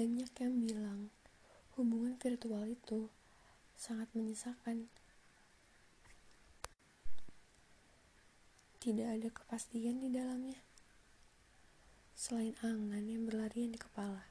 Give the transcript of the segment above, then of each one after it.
Banyak yang bilang hubungan virtual itu sangat menyesakan. Tidak ada kepastian di dalamnya. Selain angan yang berlarian di kepala.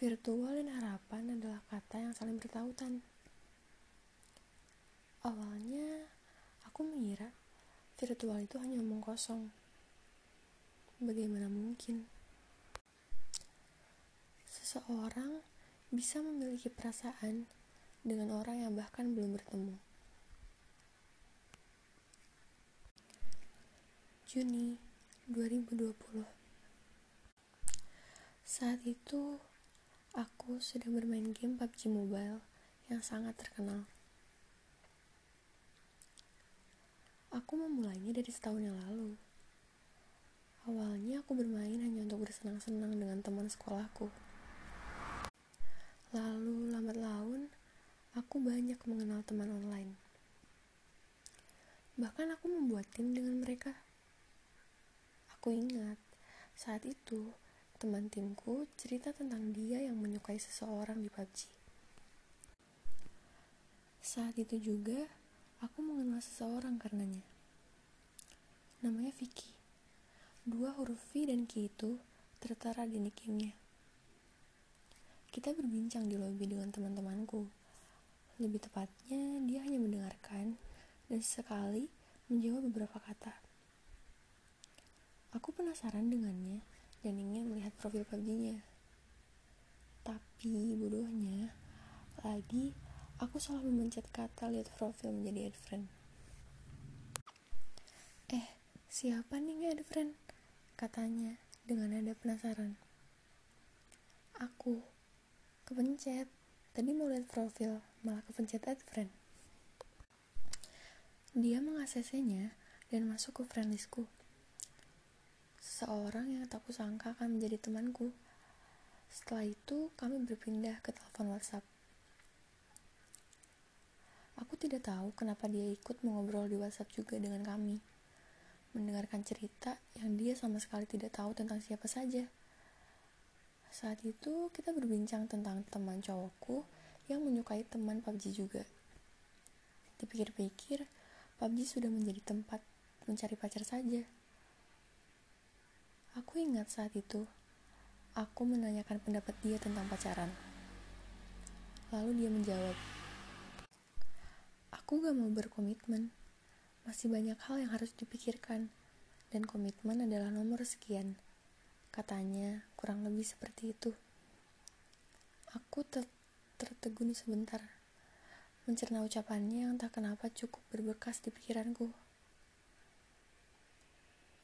Virtual dan harapan adalah kata yang saling bertautan. Awalnya, aku mengira virtual itu hanya omong kosong. Bagaimana mungkin? Seseorang bisa memiliki perasaan dengan orang yang bahkan belum bertemu. Juni 2020 Saat itu, aku sedang bermain game PUBG Mobile yang sangat terkenal. Aku memulainya dari setahun yang lalu. Awalnya aku bermain hanya untuk bersenang-senang dengan teman sekolahku. Lalu lambat laun, aku banyak mengenal teman online. Bahkan aku membuat tim dengan mereka. Aku ingat, saat itu teman timku cerita tentang dia yang menyukai seseorang di PUBG. Saat itu juga, aku mengenal seseorang karenanya. Namanya Vicky. Dua huruf V dan K itu tertera di nicknya. Kita berbincang di lobi dengan teman-temanku. Lebih tepatnya, dia hanya mendengarkan dan sekali menjawab beberapa kata. Aku penasaran dengannya dan ingin melihat profil PUBG-nya. Tapi bodohnya, lagi aku salah memencet kata lihat profil menjadi add friend. Eh, siapa nih add friend? Katanya dengan nada penasaran. Aku kepencet. Tadi mau lihat profil, malah kepencet add friend. Dia mengaksesnya dan masuk ke friendlistku seseorang yang tak kusangka akan menjadi temanku. Setelah itu, kami berpindah ke telepon WhatsApp. Aku tidak tahu kenapa dia ikut mengobrol di WhatsApp juga dengan kami. Mendengarkan cerita yang dia sama sekali tidak tahu tentang siapa saja. Saat itu, kita berbincang tentang teman cowokku yang menyukai teman PUBG juga. Dipikir-pikir, PUBG sudah menjadi tempat mencari pacar saja. Aku ingat saat itu, aku menanyakan pendapat dia tentang pacaran. Lalu dia menjawab, Aku gak mau berkomitmen. Masih banyak hal yang harus dipikirkan, dan komitmen adalah nomor sekian. Katanya, kurang lebih seperti itu. Aku ter tertegun sebentar, mencerna ucapannya yang tak kenapa cukup berbekas di pikiranku.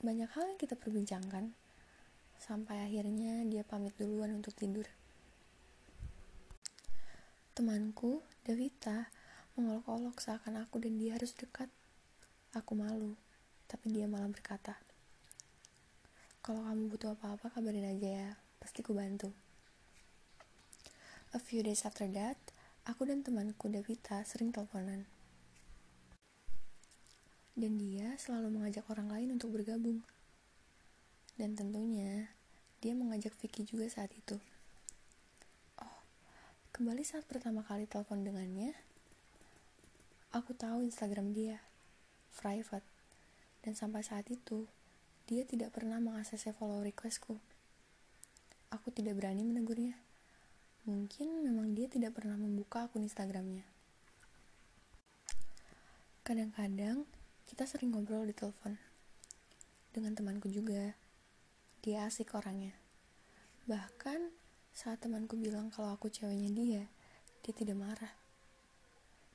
Banyak hal yang kita perbincangkan, Sampai akhirnya dia pamit duluan untuk tidur. Temanku, Devita, mengolok-olok seakan aku dan dia harus dekat. Aku malu, tapi dia malah berkata, Kalau kamu butuh apa-apa kabarin aja ya, pasti ku bantu. A few days after that, aku dan temanku Devita sering teleponan. Dan dia selalu mengajak orang lain untuk bergabung. Dan tentunya, dia mengajak Vicky juga saat itu. Oh, kembali saat pertama kali telepon dengannya, aku tahu Instagram dia, private. Dan sampai saat itu, dia tidak pernah mengakses follow requestku. Aku tidak berani menegurnya. Mungkin memang dia tidak pernah membuka akun Instagramnya. Kadang-kadang, kita sering ngobrol di telepon. Dengan temanku juga dia asik orangnya. Bahkan saat temanku bilang kalau aku ceweknya dia, dia tidak marah.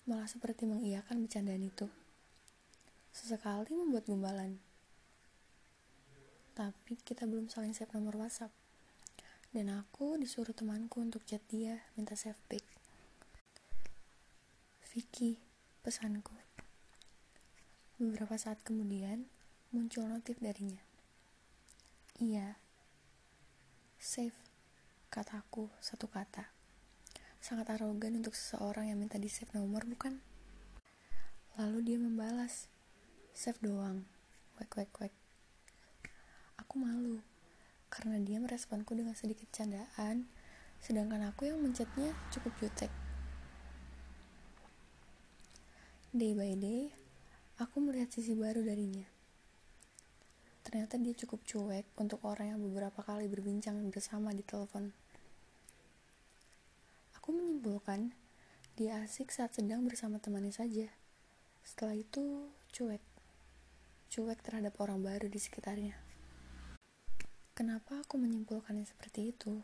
Malah seperti mengiyakan bercandaan itu. Sesekali membuat gumbalan. Tapi kita belum saling save nomor WhatsApp. Dan aku disuruh temanku untuk chat dia, minta save pic. Vicky, pesanku. Beberapa saat kemudian, muncul notif darinya. Iya. Safe, kataku satu kata. Sangat arogan untuk seseorang yang minta di save nomor, bukan? Lalu dia membalas, save doang. Wek, wek, wek. Aku malu. karena dia meresponku dengan sedikit candaan, sedangkan aku yang mencetnya cukup jutek. Day by day, aku melihat sisi baru darinya. Ternyata dia cukup cuek untuk orang yang beberapa kali berbincang bersama di telepon. Aku menyimpulkan dia asik saat sedang bersama temannya saja. Setelah itu, cuek. Cuek terhadap orang baru di sekitarnya. Kenapa aku menyimpulkannya seperti itu?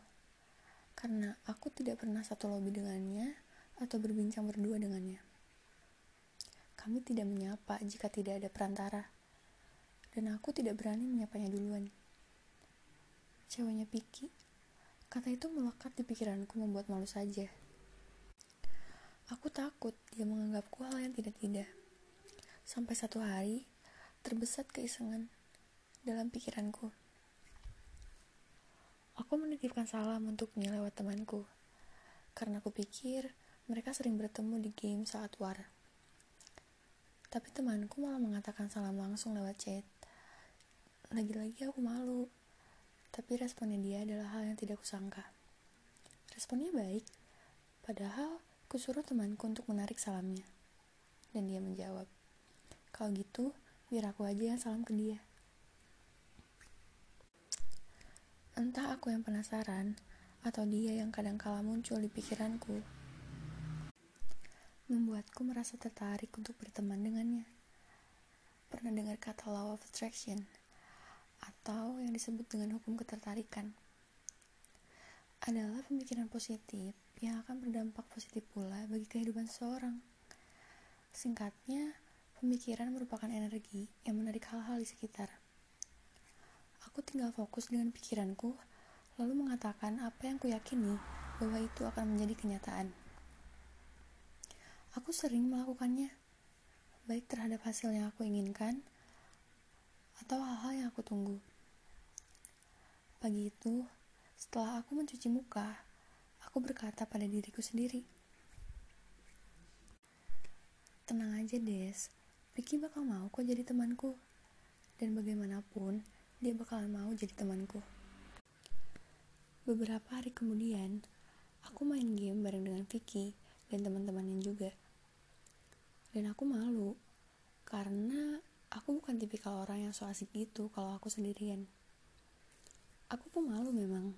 Karena aku tidak pernah satu lobby dengannya atau berbincang berdua dengannya. Kami tidak menyapa jika tidak ada perantara, dan aku tidak berani menyapanya duluan. Ceweknya Piki, kata itu melekat di pikiranku membuat malu saja. Aku takut dia menganggapku hal yang tidak-tidak. Sampai satu hari, terbesat keisengan dalam pikiranku. Aku menitipkan salam untuknya lewat temanku, karena aku pikir mereka sering bertemu di game saat war. Tapi temanku malah mengatakan salam langsung lewat chat. Lagi-lagi aku malu, tapi responnya dia adalah hal yang tidak kusangka. Responnya baik, padahal Kusuruh temanku untuk menarik salamnya. Dan dia menjawab, kalau gitu, biar aku aja yang salam ke dia. Entah aku yang penasaran, atau dia yang kadang kala muncul di pikiranku, membuatku merasa tertarik untuk berteman dengannya. Pernah dengar kata law of attraction, atau yang disebut dengan hukum ketertarikan adalah pemikiran positif yang akan berdampak positif pula bagi kehidupan seseorang. Singkatnya, pemikiran merupakan energi yang menarik hal-hal di sekitar. Aku tinggal fokus dengan pikiranku, lalu mengatakan apa yang kuyakini bahwa itu akan menjadi kenyataan. Aku sering melakukannya, baik terhadap hasil yang aku inginkan atau hal-hal yang aku tunggu. Pagi itu, setelah aku mencuci muka, aku berkata pada diriku sendiri. Tenang aja, Des. Vicky bakal mau kok jadi temanku. Dan bagaimanapun, dia bakalan mau jadi temanku. Beberapa hari kemudian, aku main game bareng dengan Vicky dan teman-temannya juga. Dan aku malu, karena aku bukan tipikal orang yang so asik gitu kalau aku sendirian. Aku pun malu memang,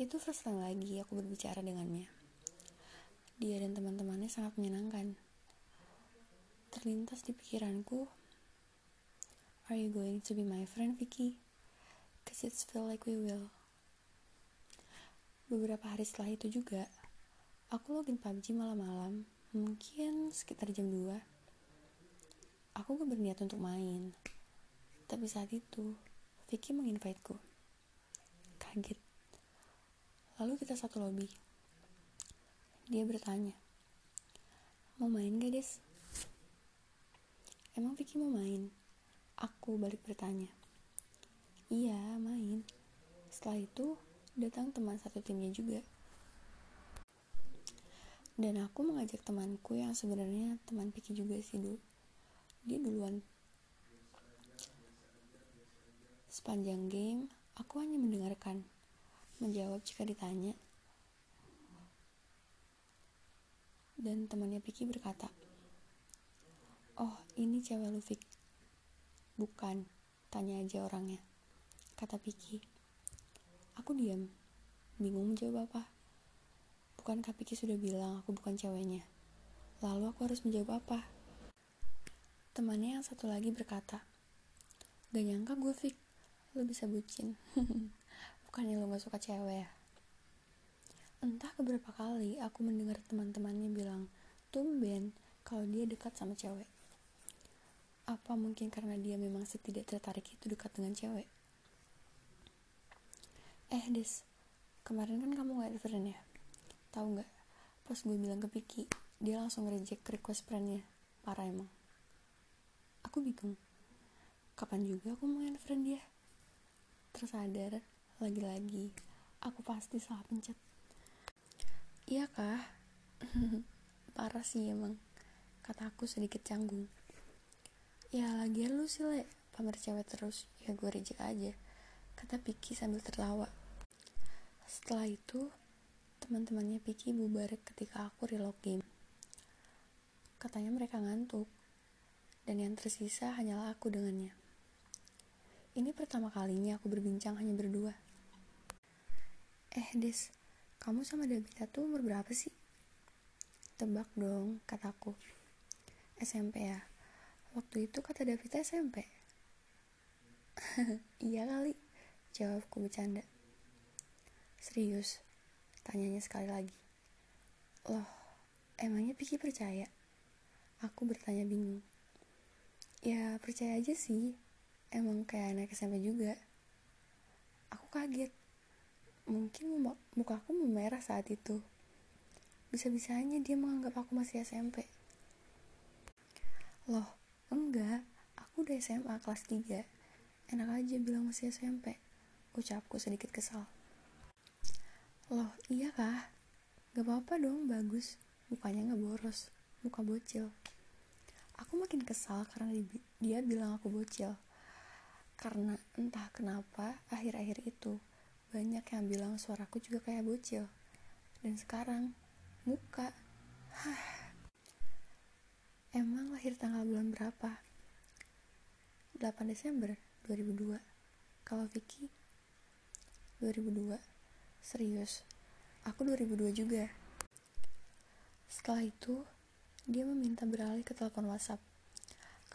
itu first time lagi aku berbicara dengannya. Dia dan teman-temannya sangat menyenangkan. Terlintas di pikiranku, Are you going to be my friend, Vicky? Cause it's feel like we will. Beberapa hari setelah itu juga, aku login PUBG malam-malam, mungkin sekitar jam 2. Aku gak berniat untuk main. Tapi saat itu, Vicky menginviteku. Kaget Lalu kita satu lobby. Dia bertanya, mau main gak des? Emang Vicky mau main? Aku balik bertanya. Iya, main. Setelah itu, datang teman satu timnya juga. Dan aku mengajak temanku yang sebenarnya teman Vicky juga sih dulu. Dia duluan. Sepanjang game, aku hanya mendengarkan menjawab jika ditanya. Dan temannya Piki berkata, Oh, ini cewek Lufik. Bukan, tanya aja orangnya. Kata Piki. Aku diam, bingung menjawab apa. Bukankah Piki sudah bilang aku bukan ceweknya? Lalu aku harus menjawab apa? Temannya yang satu lagi berkata, Gak nyangka gue Fik, lo bisa bucin. Bukannya lo gak suka cewek ya? Entah keberapa kali aku mendengar teman-temannya bilang, tumben kalau dia dekat sama cewek. Apa mungkin karena dia memang setidak tertarik itu dekat dengan cewek? Eh, Des, kemarin kan kamu gak ada friend ya? Tahu nggak? Pas gue bilang ke Piki, dia langsung reject request friendnya. Parah emang. Aku bingung. Kapan juga aku mau friend dia? Tersadar lagi-lagi aku pasti salah pencet iya kah parah sih emang kata aku sedikit canggung ya lagi lu sih le pamer cewek terus ya gue reject aja kata Piki sambil tertawa. Setelah itu, teman-temannya Piki bubar ketika aku reload game. Katanya mereka ngantuk, dan yang tersisa hanyalah aku dengannya. Ini pertama kalinya aku berbincang hanya berdua. Eh, Des, kamu sama Davita tuh umur berapa sih? Tebak dong, kataku. SMP ya. Waktu itu kata Davita SMP. iya kali, jawabku bercanda. Serius, tanyanya sekali lagi. Loh, emangnya Piki percaya? Aku bertanya bingung. Ya, percaya aja sih. Emang kayak anak SMP juga. Aku kaget. Mungkin muka aku memerah saat itu. Bisa-bisanya dia menganggap aku masih SMP. Loh, enggak. Aku udah SMA kelas 3. Enak aja bilang masih SMP. Ucapku sedikit kesal. Loh, iya kah? Gak apa-apa dong, bagus. Mukanya gak boros, muka bocil. Aku makin kesal karena dia bilang aku bocil. Karena entah kenapa, akhir-akhir itu, banyak yang bilang suaraku juga kayak bocil. Dan sekarang, muka. Hah. Emang lahir tanggal bulan berapa? 8 Desember 2002. Kalau Vicky 2002. Serius, aku 2002 juga. Setelah itu, dia meminta beralih ke telepon WhatsApp.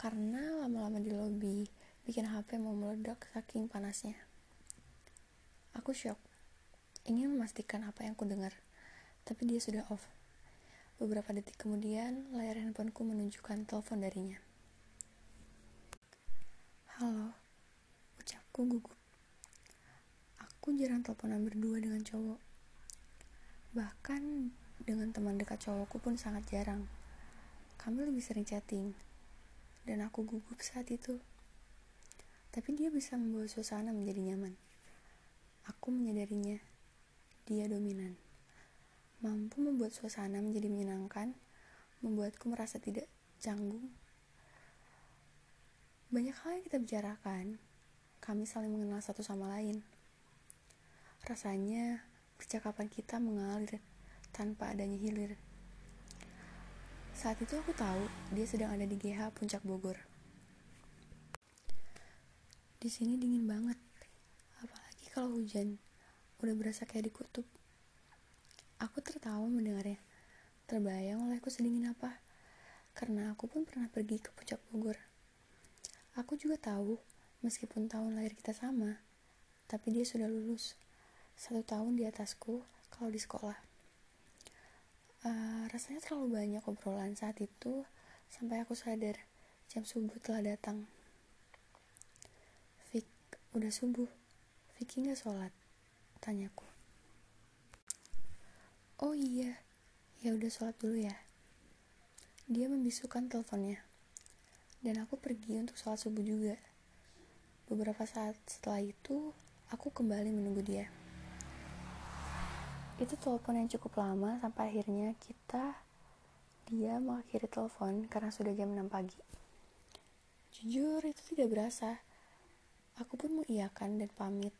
Karena lama-lama di lobi, bikin HP mau meledak saking panasnya. Aku shock. Ingin memastikan apa yang ku dengar, tapi dia sudah off. Beberapa detik kemudian, layar handphoneku menunjukkan telepon darinya. Halo, ucapku gugup. Aku jarang teleponan berdua dengan cowok. Bahkan dengan teman dekat cowokku pun sangat jarang. Kami lebih sering chatting. Dan aku gugup saat itu. Tapi dia bisa membawa suasana menjadi nyaman. Aku menyadarinya. Dia dominan. Mampu membuat suasana menjadi menyenangkan, membuatku merasa tidak canggung. Banyak hal yang kita bicarakan, kami saling mengenal satu sama lain. Rasanya percakapan kita mengalir tanpa adanya hilir. Saat itu aku tahu dia sedang ada di GH Puncak Bogor. Di sini dingin banget, apalagi kalau hujan. Udah berasa kayak di kutub. Aku tertawa mendengarnya. Terbayang olehku sedingin apa. Karena aku pun pernah pergi ke Puncak Bogor. Aku juga tahu, meskipun tahun lahir kita sama, tapi dia sudah lulus satu tahun di atasku kalau di sekolah. Uh, rasanya terlalu banyak obrolan saat itu sampai aku sadar jam subuh telah datang. Fik, udah subuh. Vicky nggak sholat? Tanyaku. Oh iya, ya udah sholat dulu ya. Dia membisukan teleponnya. Dan aku pergi untuk sholat subuh juga. Beberapa saat setelah itu, aku kembali menunggu dia itu telepon yang cukup lama sampai akhirnya kita dia mengakhiri telepon karena sudah jam 6 pagi jujur itu tidak berasa aku pun mengiyakan dan pamit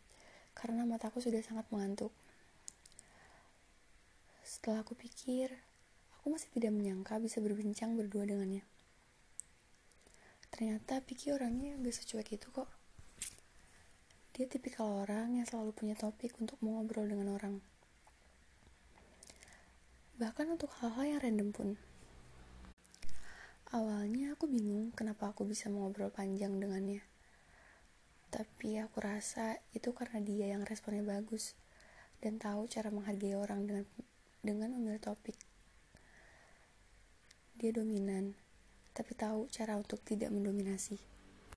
karena mataku sudah sangat mengantuk setelah aku pikir aku masih tidak menyangka bisa berbincang berdua dengannya ternyata pikir orangnya gak secuek itu kok dia tipikal orang yang selalu punya topik untuk mengobrol dengan orang bahkan untuk hal-hal yang random pun. Awalnya aku bingung kenapa aku bisa mengobrol panjang dengannya. Tapi aku rasa itu karena dia yang responnya bagus dan tahu cara menghargai orang dengan dengan memilih topik. Dia dominan, tapi tahu cara untuk tidak mendominasi.